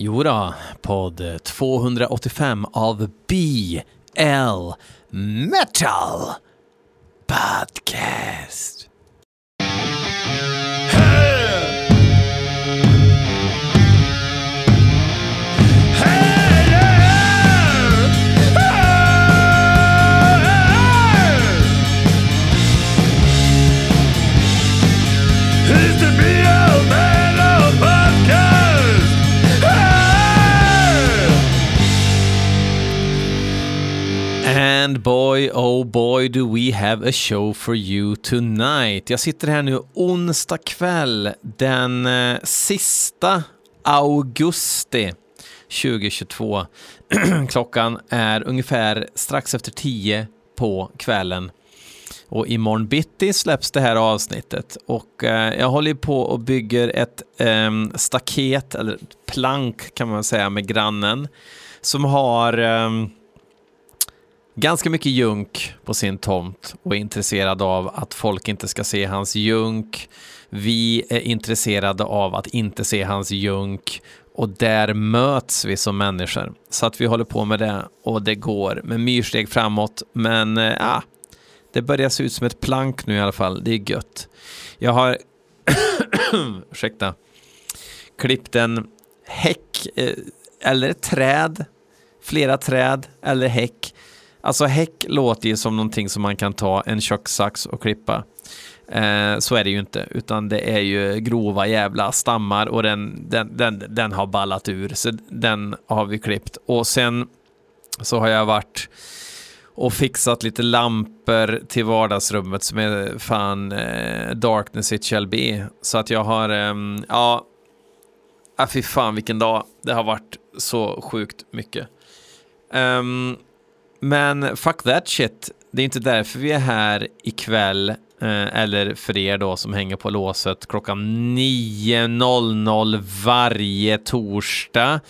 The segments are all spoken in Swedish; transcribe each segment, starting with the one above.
Jo då, podd 285 av BL Metal Podcast. Boy, oh boy, do we have a show for you tonight. Jag sitter här nu onsdag kväll den eh, sista augusti 2022. Klockan är ungefär strax efter 10 på kvällen. Och imorgon bitti släpps det här avsnittet och eh, jag håller på och bygger ett ehm, staket, eller plank kan man säga, med grannen som har ehm, ganska mycket junk på sin tomt och är intresserad av att folk inte ska se hans junk. Vi är intresserade av att inte se hans junk och där möts vi som människor. Så att vi håller på med det och det går med myrsteg framåt. Men eh, ja, det börjar se ut som ett plank nu i alla fall. Det är gött. Jag har, ursäkta, klippt en häck eh, eller ett träd, flera träd eller häck. Alltså häck låter ju som någonting som man kan ta en kökssax och klippa. Eh, så är det ju inte, utan det är ju grova jävla stammar och den, den, den, den har ballat ur, så den har vi klippt. Och sen så har jag varit och fixat lite lampor till vardagsrummet som är fan eh, darkness it shall be. Så att jag har, eh, ja, ah, fy fan vilken dag. Det har varit så sjukt mycket. Ehm, men fuck that shit. Det är inte därför vi är här ikväll, eh, eller för er då som hänger på låset klockan 9.00 varje torsdag.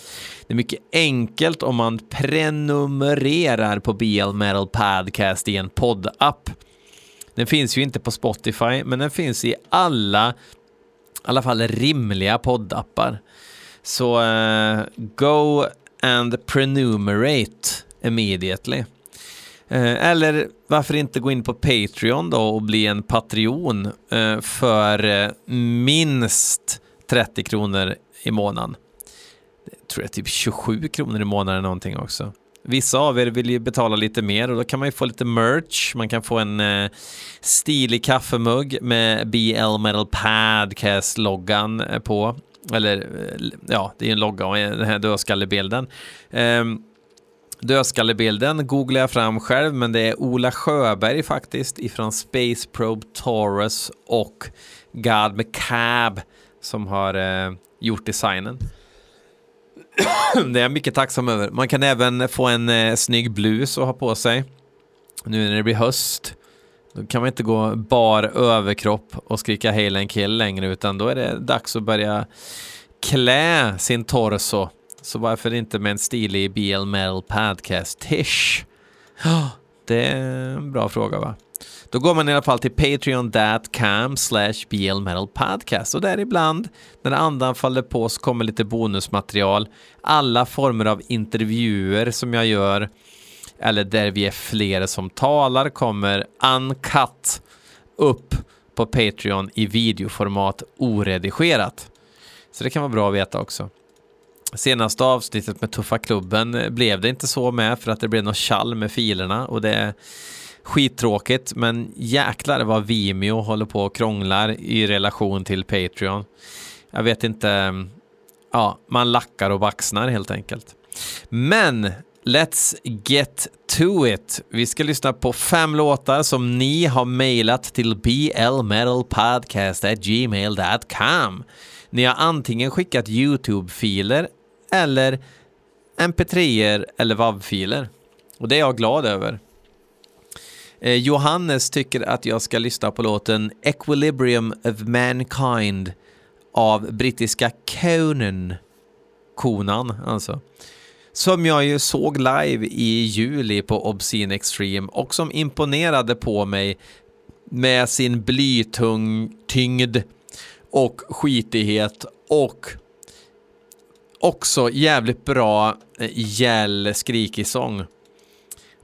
Det är mycket enkelt om man prenumererar på BL Metal Podcast i en poddapp. Den finns ju inte på Spotify, men den finns i alla, i alla fall rimliga poddappar. Så uh, go and prenumerate immediately. Eh, eller varför inte gå in på Patreon då och bli en Patreon eh, för eh, minst 30 kronor i månaden. Jag tror jag typ 27 kronor i månaden någonting också. Vissa av er vill ju betala lite mer och då kan man ju få lite merch. Man kan få en eh, stilig kaffemugg med BL Metal Podcast-loggan på. Eller ja, det är ju en logga och den här dödskallebilden. Um, Dödskallebilden googlar jag fram själv, men det är Ola Sjöberg faktiskt ifrån Space Probe Taurus och God McCab som har eh, gjort designen. det är jag mycket tacksam över. Man kan även få en eh, snygg blus att ha på sig. Nu när det blir höst. Då kan man inte gå bar överkropp och skrika Hail and kill längre, utan då är det dags att börja klä sin torso. Så varför inte med en stilig BL Metal Podcast-tish? Ja, det är en bra fråga va? Då går man i alla fall till patreon.com slash BL Metal Podcast och där ibland när andan faller på så kommer lite bonusmaterial. Alla former av intervjuer som jag gör eller där vi är flera som talar kommer uncut upp på Patreon i videoformat oredigerat. Så det kan vara bra att veta också. Senaste avsnittet med Tuffa klubben eh, blev det inte så med för att det blev något tjall med filerna och det är skittråkigt men jäklar vad Vimeo håller på och krånglar i relation till Patreon. Jag vet inte, mm, ja, man lackar och baxnar helt enkelt. Men let's get to it. Vi ska lyssna på fem låtar som ni har mejlat till blmetalpodcast.gmail.com. Ni har antingen skickat YouTube-filer eller mp3er eller WAV-filer. Och det är jag glad över. Eh, Johannes tycker att jag ska lyssna på låten Equilibrium of Mankind av brittiska Conan. Konan alltså. Som jag ju såg live i juli på Obscene Extreme och som imponerade på mig med sin blytung tyngd och skitighet och också jävligt bra eh, gäll skrikig sång.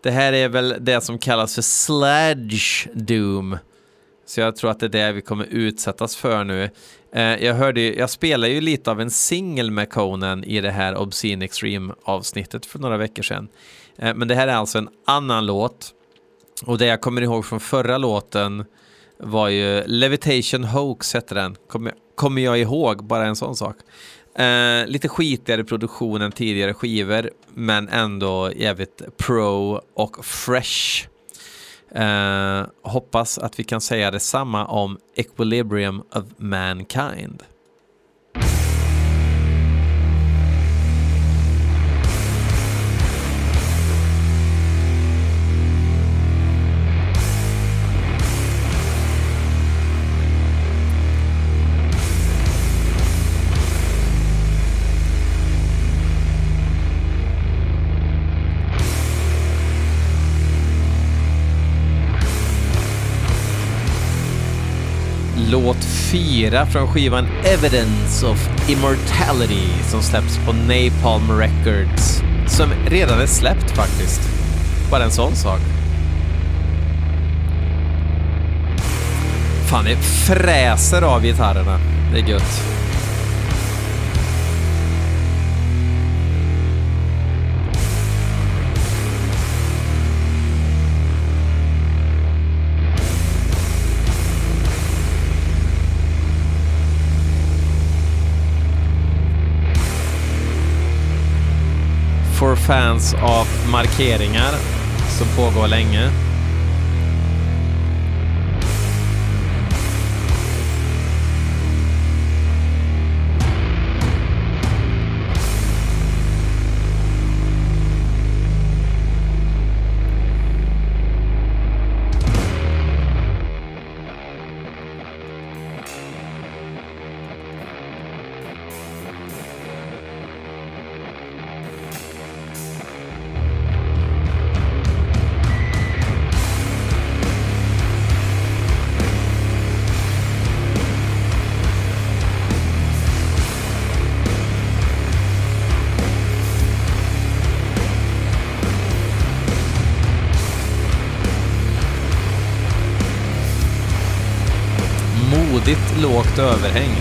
Det här är väl det som kallas för Sledge Doom. Så jag tror att det är det vi kommer utsättas för nu. Eh, jag, hörde, jag spelade ju lite av en singel med Conan i det här Obscene Extreme avsnittet för några veckor sedan. Eh, men det här är alltså en annan låt. Och det jag kommer ihåg från förra låten var ju Levitation Hoax hette den. Kommer, kommer jag ihåg, bara en sån sak. Eh, lite skitigare produktion än tidigare skivor, men ändå jävligt pro och fresh. Eh, hoppas att vi kan säga detsamma om Equilibrium of Mankind. Låt 4 från skivan Evidence of Immortality som släpps på Napalm Records. Som redan är släppt faktiskt. Bara en sån sak. Fan, det fräser av gitarrerna. Det är gött. Fans av markeringar som pågår länge. left over. Hang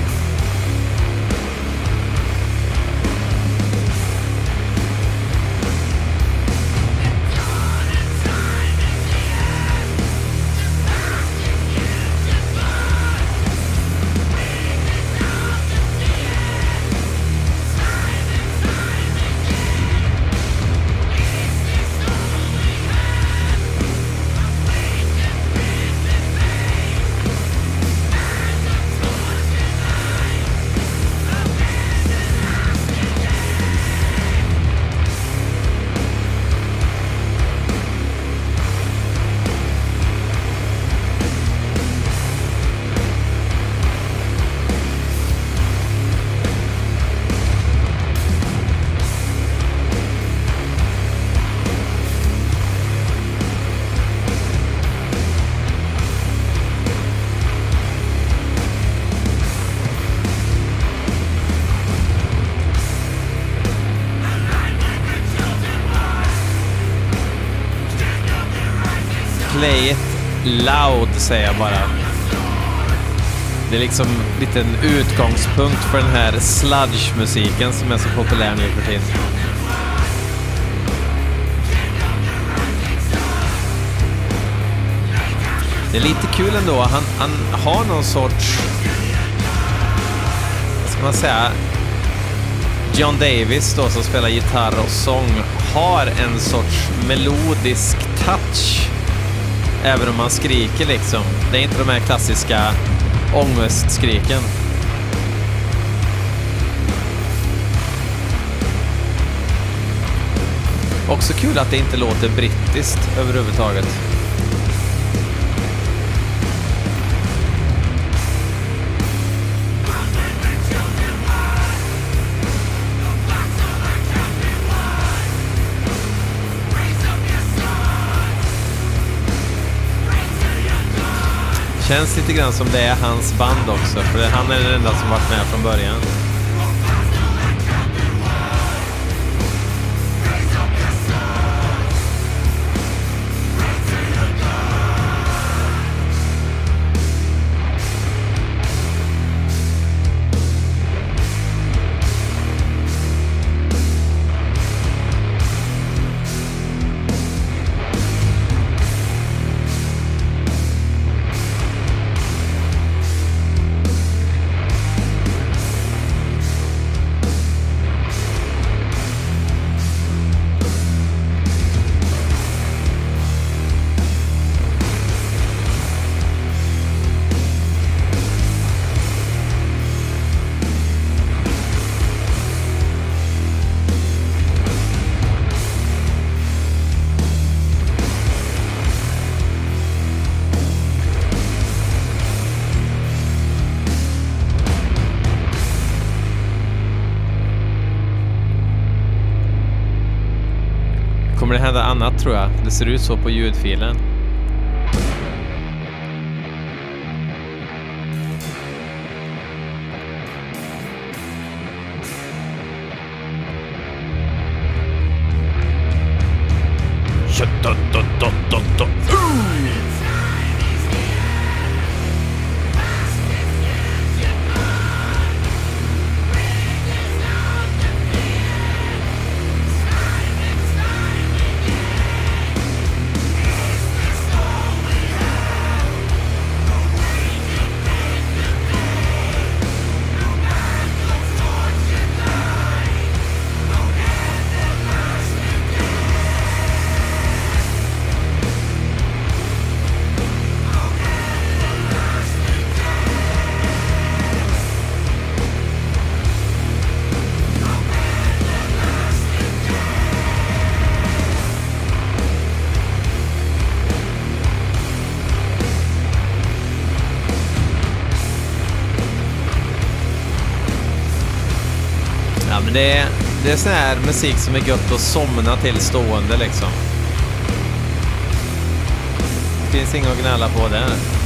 säga bara. Det är liksom lite en utgångspunkt för den här sludge-musiken som är så populär nu för tiden. Det är lite kul ändå. Han, han har någon sorts... Vad ska man säga? John Davis då, som spelar gitarr och sång, har en sorts melodisk touch. Även om man skriker liksom. Det är inte de här klassiska ångestskriken. Också kul att det inte låter brittiskt överhuvudtaget. Känns lite grann som det är hans band också, för han är den enda som varit med från början. Tror jag. Det ser ut så på ljudfilen. Det är, sån här musik som är gött att somna till stående liksom. Det Finns inget att gnälla på där.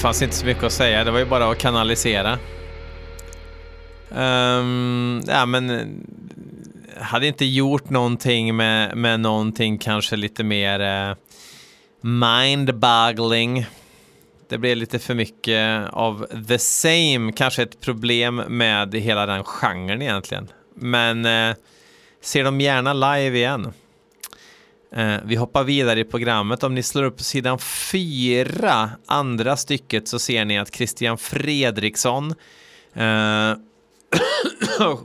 Fanns inte så mycket att säga. Det var ju bara att kanalisera. Um, ja, men eh, hade inte gjort någonting med, med någonting kanske lite mer uh, mind-boggling. Det blev lite för mycket av the same, kanske ett problem med hela den genren egentligen. Men uh, ser dem gärna live igen. Eh, vi hoppar vidare i programmet. Om ni slår upp sidan 4, andra stycket, så ser ni att Christian Fredriksson eh,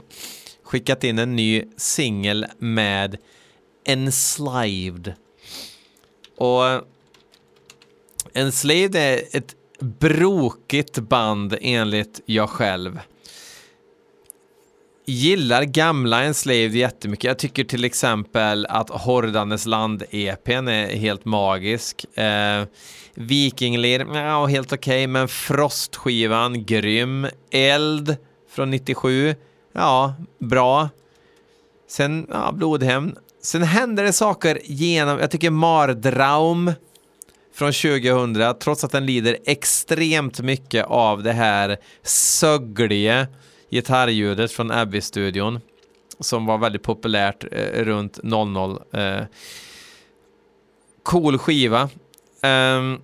skickat in en ny singel med Enslaved. Och Enslaved är ett brokigt band enligt jag själv gillar gamla Enslaved jättemycket. Jag tycker till exempel att Hordanes land-EPn är helt magisk. Eh, Vikinglir, ja, helt okej, okay, men Frostskivan, grym. Eld från 97, ja, bra. Sen, ja, Blodhem. Sen händer det saker genom, jag tycker Mardraum från 2000, trots att den lider extremt mycket av det här sögliga gitarrljudet från Abbey-studion som var väldigt populärt eh, runt 00. Eh, cool skiva. Um,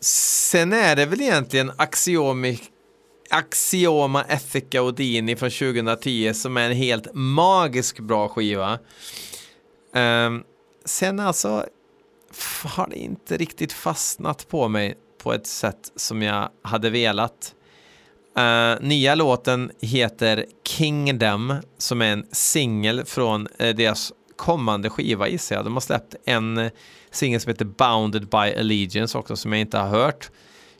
sen är det väl egentligen Axiomi, Axioma Ethica Odini från 2010 som är en helt magisk bra skiva. Um, sen alltså har det inte riktigt fastnat på mig på ett sätt som jag hade velat. Uh, nya låten heter Kingdom som är en singel från uh, deras kommande skiva gissar jag. De har släppt en eh, singel som heter Bounded by Allegiance också som jag inte har hört.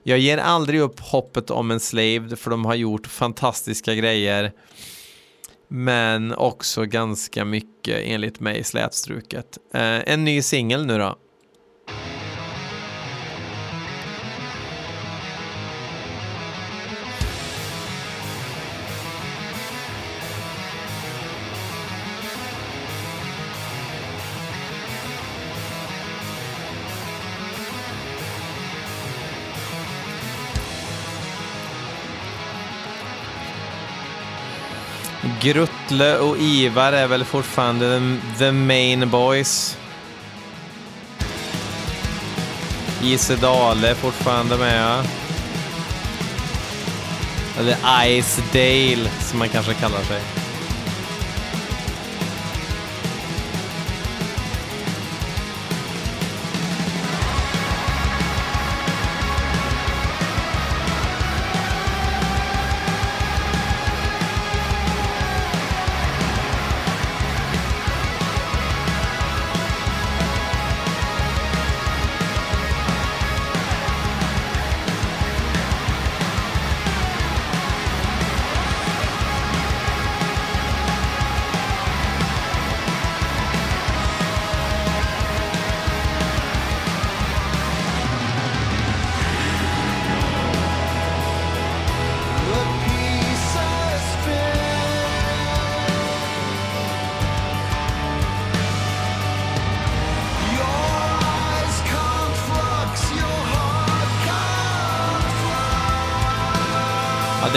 Jag ger aldrig upp hoppet om en slave för de har gjort fantastiska grejer. Men också ganska mycket, enligt mig, slätstruket. Uh, en ny singel nu då. Gruttle och Ivar är väl fortfarande the, the main boys. Ise Dale är fortfarande med. Eller Ice Dale som man kanske kallar sig.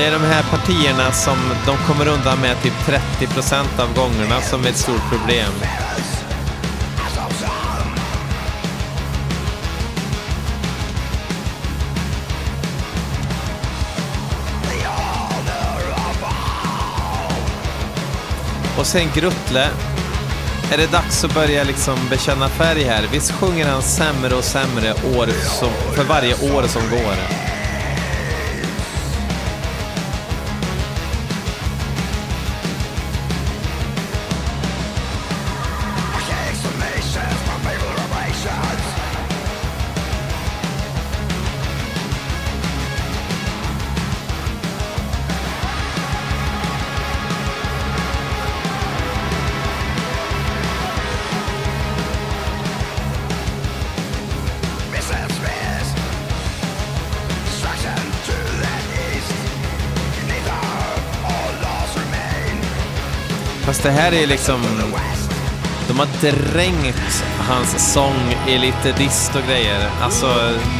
Är de här partierna som de kommer undan med typ 30% av gångerna som är ett stort problem. Och sen Gruttle. Är det dags att börja liksom bekänna färg här? Visst sjunger han sämre och sämre år som, för varje år som går? Fast det här är liksom... De har dränkt hans sång i lite dist och grejer. Alltså,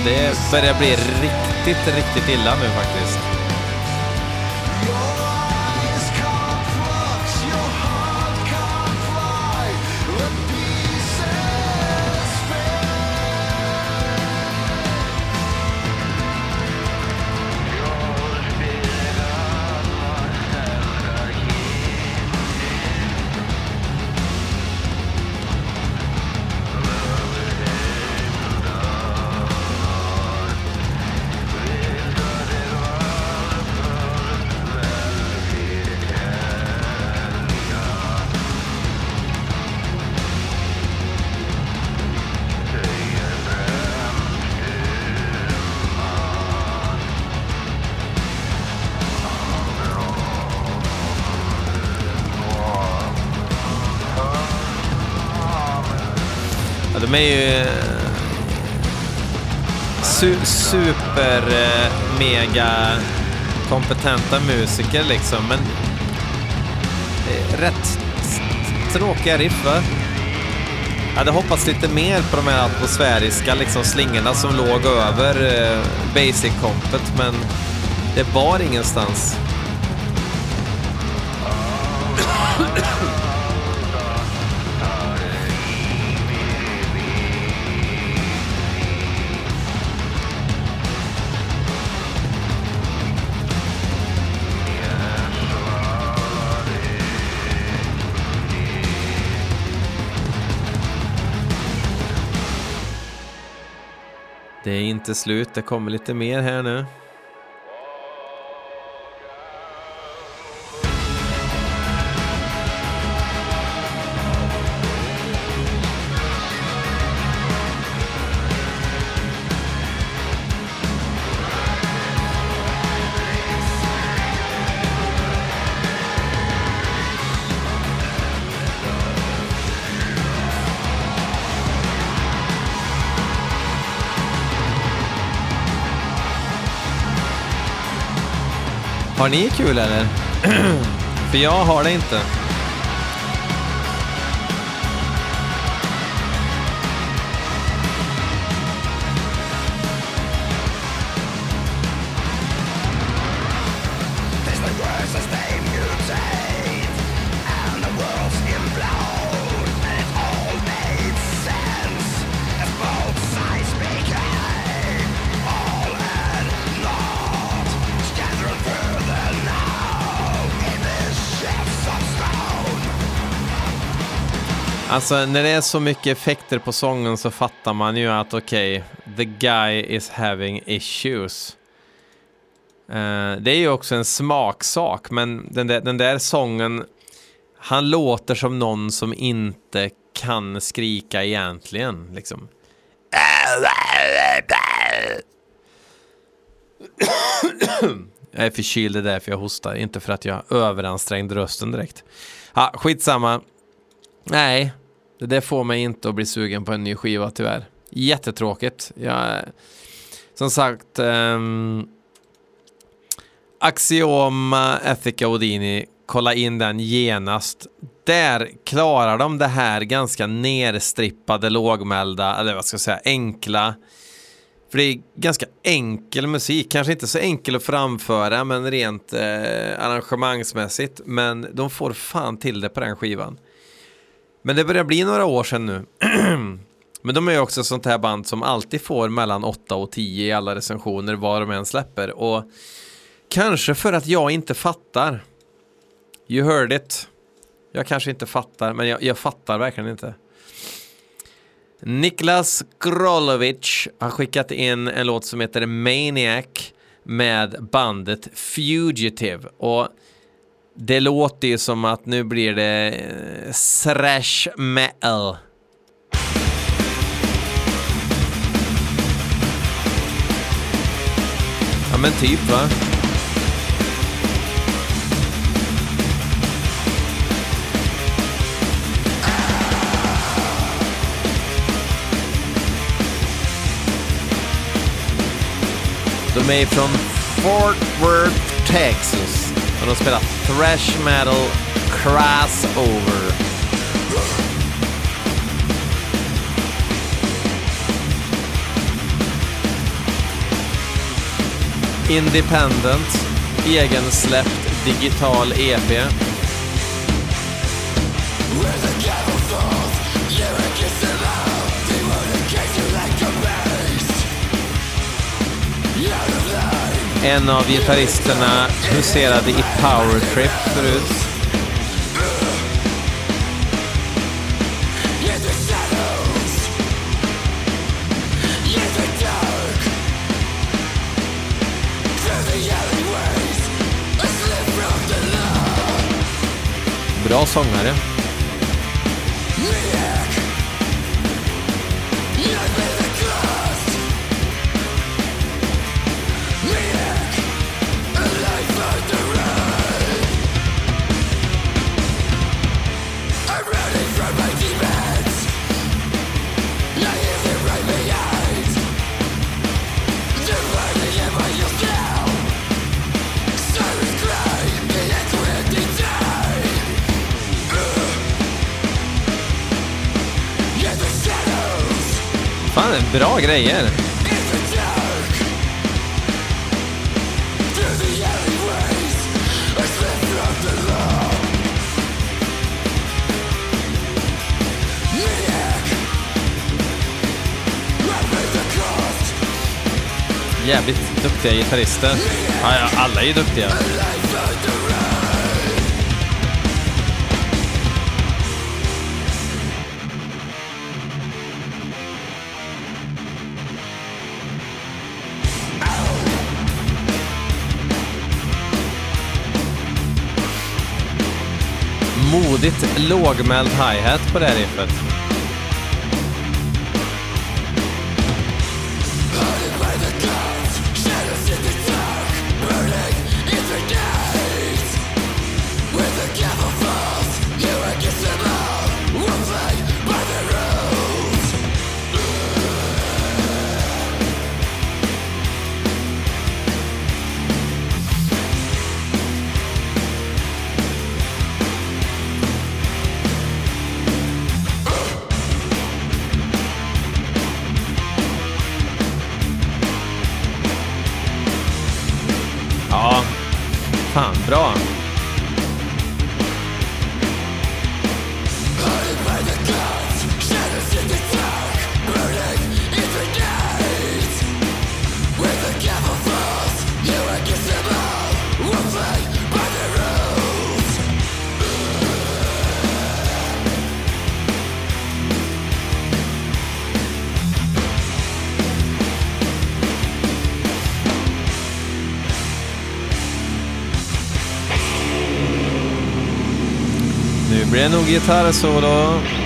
det börjar bli riktigt, riktigt illa nu faktiskt. De är ju eh, su super-mega-kompetenta eh, musiker liksom, men eh, rätt tråkiga riff va? Jag hade hoppats lite mer på de här atmosfäriska liksom, slingorna som låg över eh, basic-kompet, men det var ingenstans. Det är inte slut, det kommer lite mer här nu. Har ni kul eller? För jag har det inte. Alltså när det är så mycket effekter på sången så fattar man ju att okej, okay, the guy is having issues. Uh, det är ju också en smaksak, men den där, den där sången, han låter som någon som inte kan skrika egentligen, liksom. Jag är förkyld, det är därför jag hostar, inte för att jag överansträngde rösten direkt. Ja, skitsamma. Nej, det där får mig inte att bli sugen på en ny skiva tyvärr. Jättetråkigt. Jag, som sagt, um, Axioma Ethica Odini, kolla in den genast. Där klarar de det här ganska nerstrippade, lågmälda, eller vad ska jag säga, enkla. För det är ganska enkel musik, kanske inte så enkel att framföra, men rent eh, arrangemangsmässigt. Men de får fan till det på den skivan. Men det börjar bli några år sedan nu. Men de är ju också sånt här band som alltid får mellan 8 och 10 i alla recensioner vad de än släpper. Och kanske för att jag inte fattar. You heard it. Jag kanske inte fattar, men jag, jag fattar verkligen inte. Niklas Krolovic har skickat in en låt som heter Maniac med bandet Fugitive. Och det låter ju som att nu blir det eh, thrash metal. Ja men typ va? De är från Fort Worth, Texas. Och de spelar thrash metal crossover. Independent, egensläppt digital EP. En av gitarristerna huserade i Power Trip förut. Bra sångare. Bra grejer. Jävligt duktiga gitarrister. Ja, ja, alla är ju duktiga. Modigt lågmäld hi-hat på det här riffet. Gitarrsolo.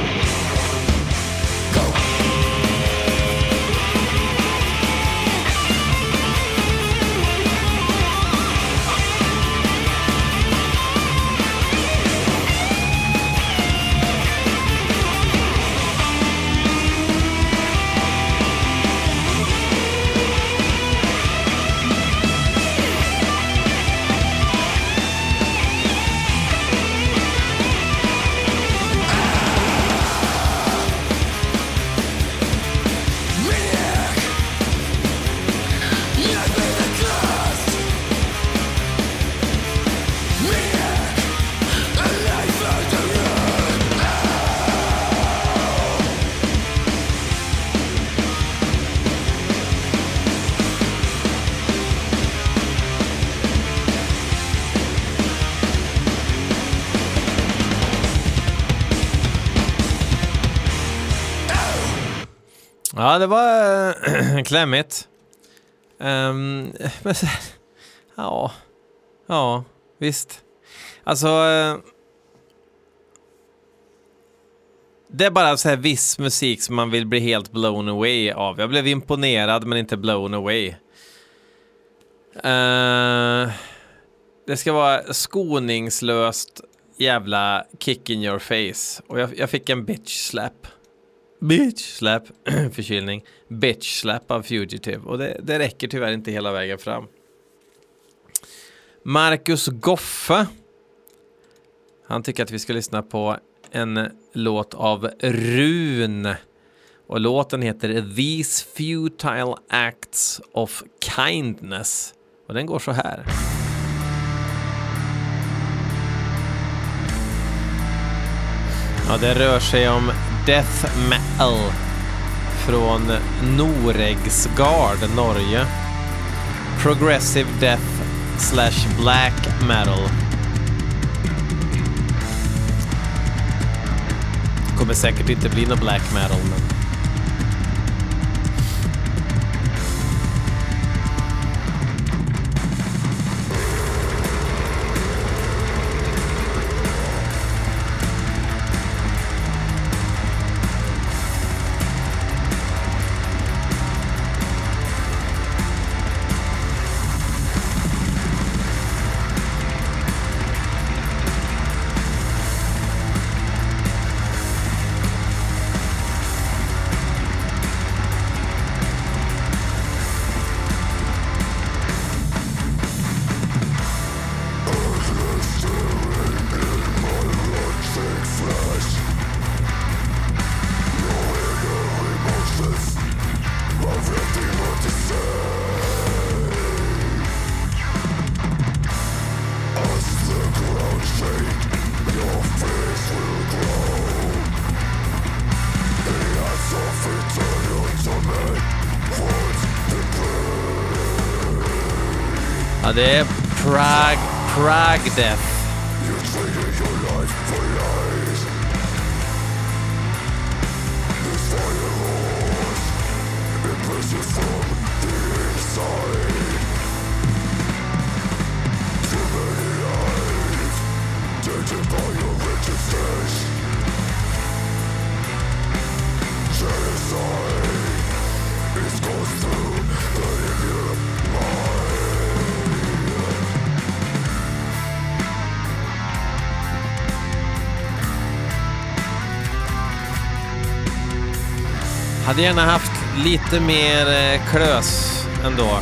Ja, det var äh, klämmigt. Um, men, ja, ja, visst. Alltså... äh, det är bara så här viss musik som man vill bli helt blown away av. Jag blev imponerad men inte blown away. Uh, det ska vara skoningslöst jävla kick in your face. Och jag, jag fick en bitch slap. Bitch slap, förkylning. Bitch slap av Fugitive. Och det, det räcker tyvärr inte hela vägen fram. Marcus Goffe. Han tycker att vi ska lyssna på en låt av Run. Och låten heter These Futile Acts of Kindness. Och den går så här. Ja, det rör sig om death metal från Noregsgard, Norge. Progressive death slash black metal. Kommer säkert inte bli någon black metal, men... det är Prague, Prague Death. Hade gärna haft lite mer eh, klös ändå.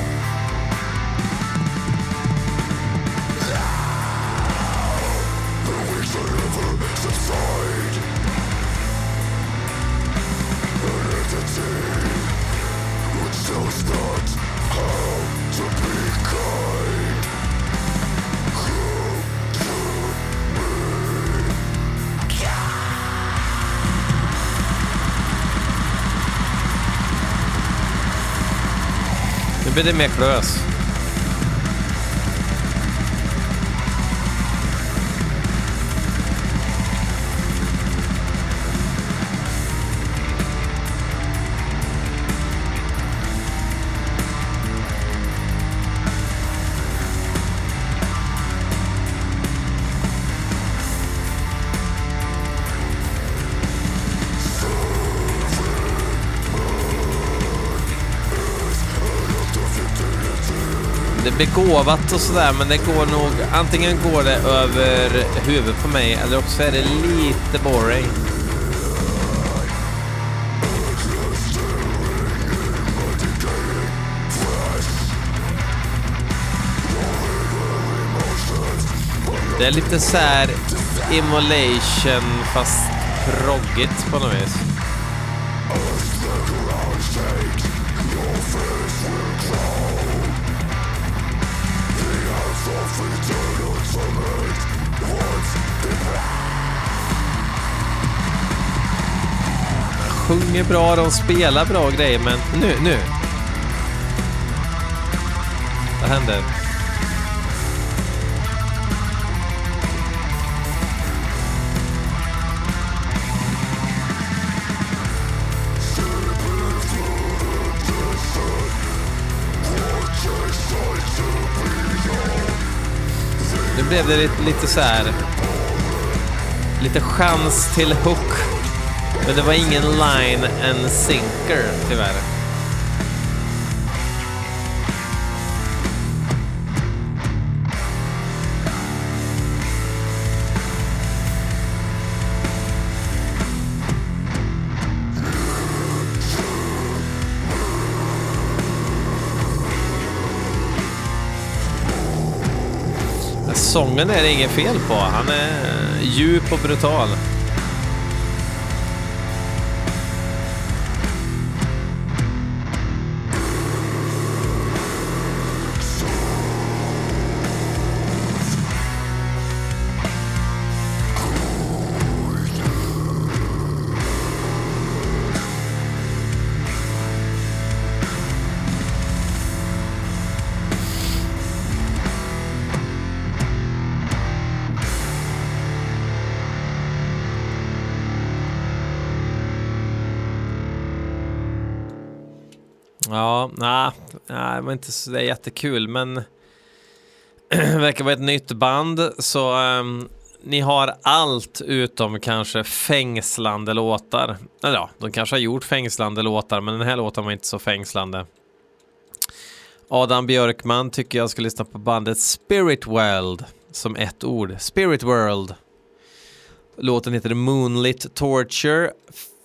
Nu blir det. Begåvat och sådär, men det går nog... Antingen går det över huvudet på mig eller också är det lite boring. Det är lite så här immolation fast proggigt på något vis. Sjunger bra, de spelar bra grejer, men nu, nu. Vad händer? Blev det lite, lite så här... Lite chans till hook. Men det var ingen line and sinker, tyvärr. Sången är det inget fel på. Han är djup och brutal. Ja, nej, nah, det var inte så det är jättekul, men det verkar vara ett nytt band, så um, ni har allt utom kanske fängslande låtar. Eller ja, de kanske har gjort fängslande låtar, men den här låten var inte så fängslande. Adam Björkman tycker jag ska lyssna på bandet Spirit World som ett ord. Spirit World. Låten heter Moonlit Torture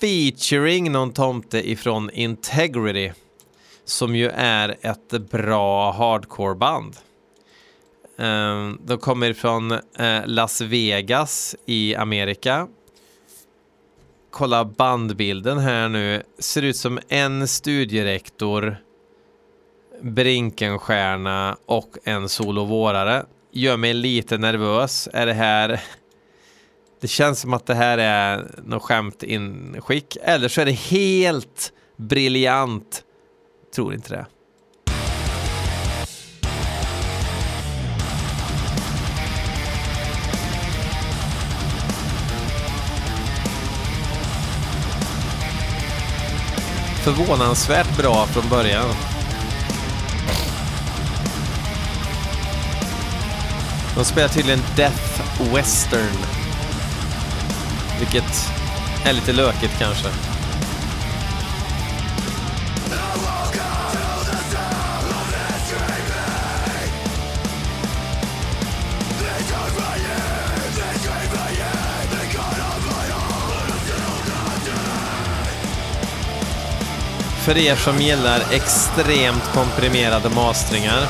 featuring någon tomte ifrån Integrity som ju är ett bra hardcore-band. Ehm, de kommer från eh, Las Vegas i Amerika. Kolla bandbilden här nu. Ser ut som en studierektor, Brinkenstjärna och en solovårare. Gör mig lite nervös. Är det här... Det känns som att det här är något skämt inskick. Eller så är det helt briljant Tror inte det. Förvånansvärt bra från början. De spelar tydligen Death Western. Vilket är lite lökigt kanske. För er som gillar extremt komprimerade mastringar.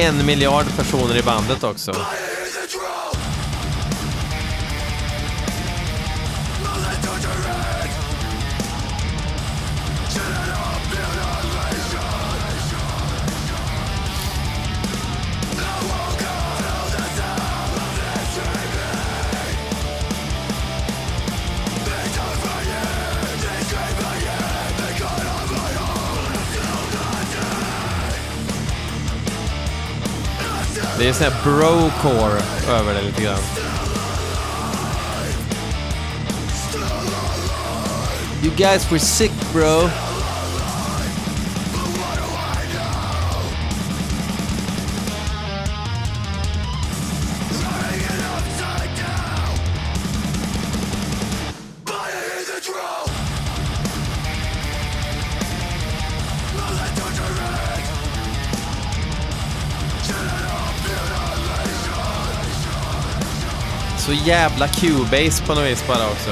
En miljard personer i bandet också. Är sån här bro-core över det lite grann. You guys were sick bro. Jävla Cubase på något vis bara också.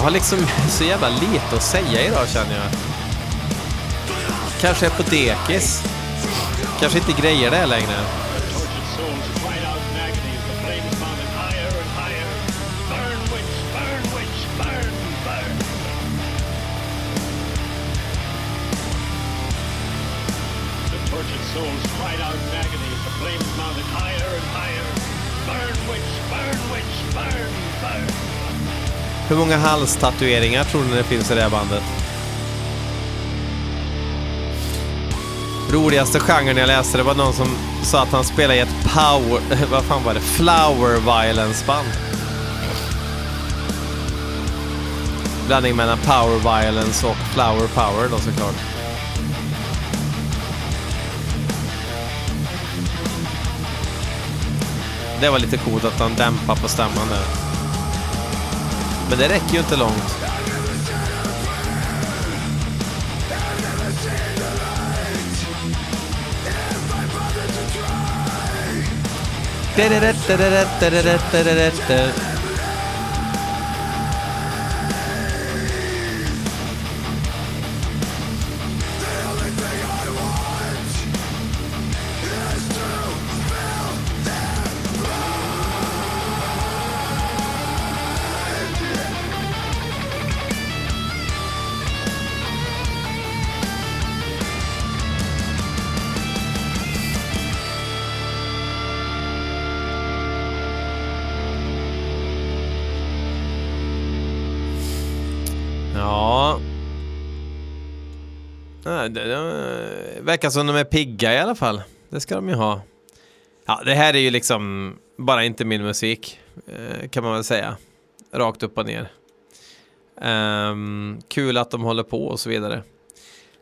Jag har liksom så jävla lite att säga idag känner jag. Kanske är på dekis. Kanske inte grejer det längre. Hur många halstatueringar tror ni det finns i det här bandet? Roligaste genren jag läste det var någon som sa att han spelade i ett power... Vad fan var det? Flower violence-band. Blandning mellan power violence och flower power då såklart. Det var lite coolt att han dämpade på stämman där. Men det räcker ju inte långt. Ja. Det, det verkar som de är pigga i alla fall. Det ska de ju ha. Ja, det här är ju liksom bara inte min musik, eh, kan man väl säga. Rakt upp och ner. Um, kul att de håller på och så vidare.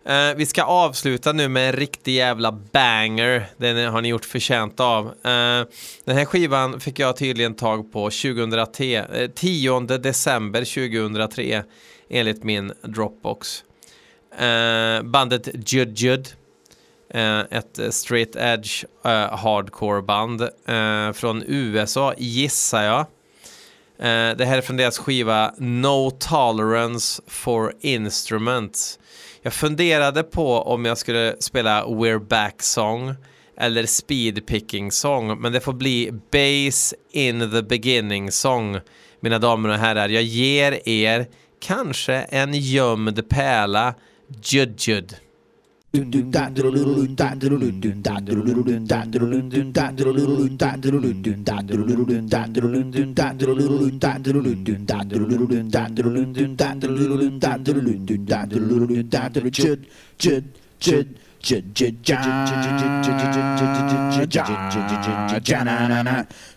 Uh, vi ska avsluta nu med en riktig jävla banger. Den har ni gjort förtjänt av. Uh, den här skivan fick jag tydligen tag på 2003, 10 december 2003 enligt min Dropbox. Eh, bandet Jud Jud. Eh, ett straight edge eh, hardcore band eh, från USA gissar jag. Eh, det här är från deras skiva No Tolerance for Instruments. Jag funderade på om jag skulle spela We're Back Song eller Speed Picking Song, men det får bli Bass in the Beginning Song, mina damer och herrar. Jag ger er kanske en gömd pärla, Jud Jud.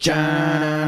Jana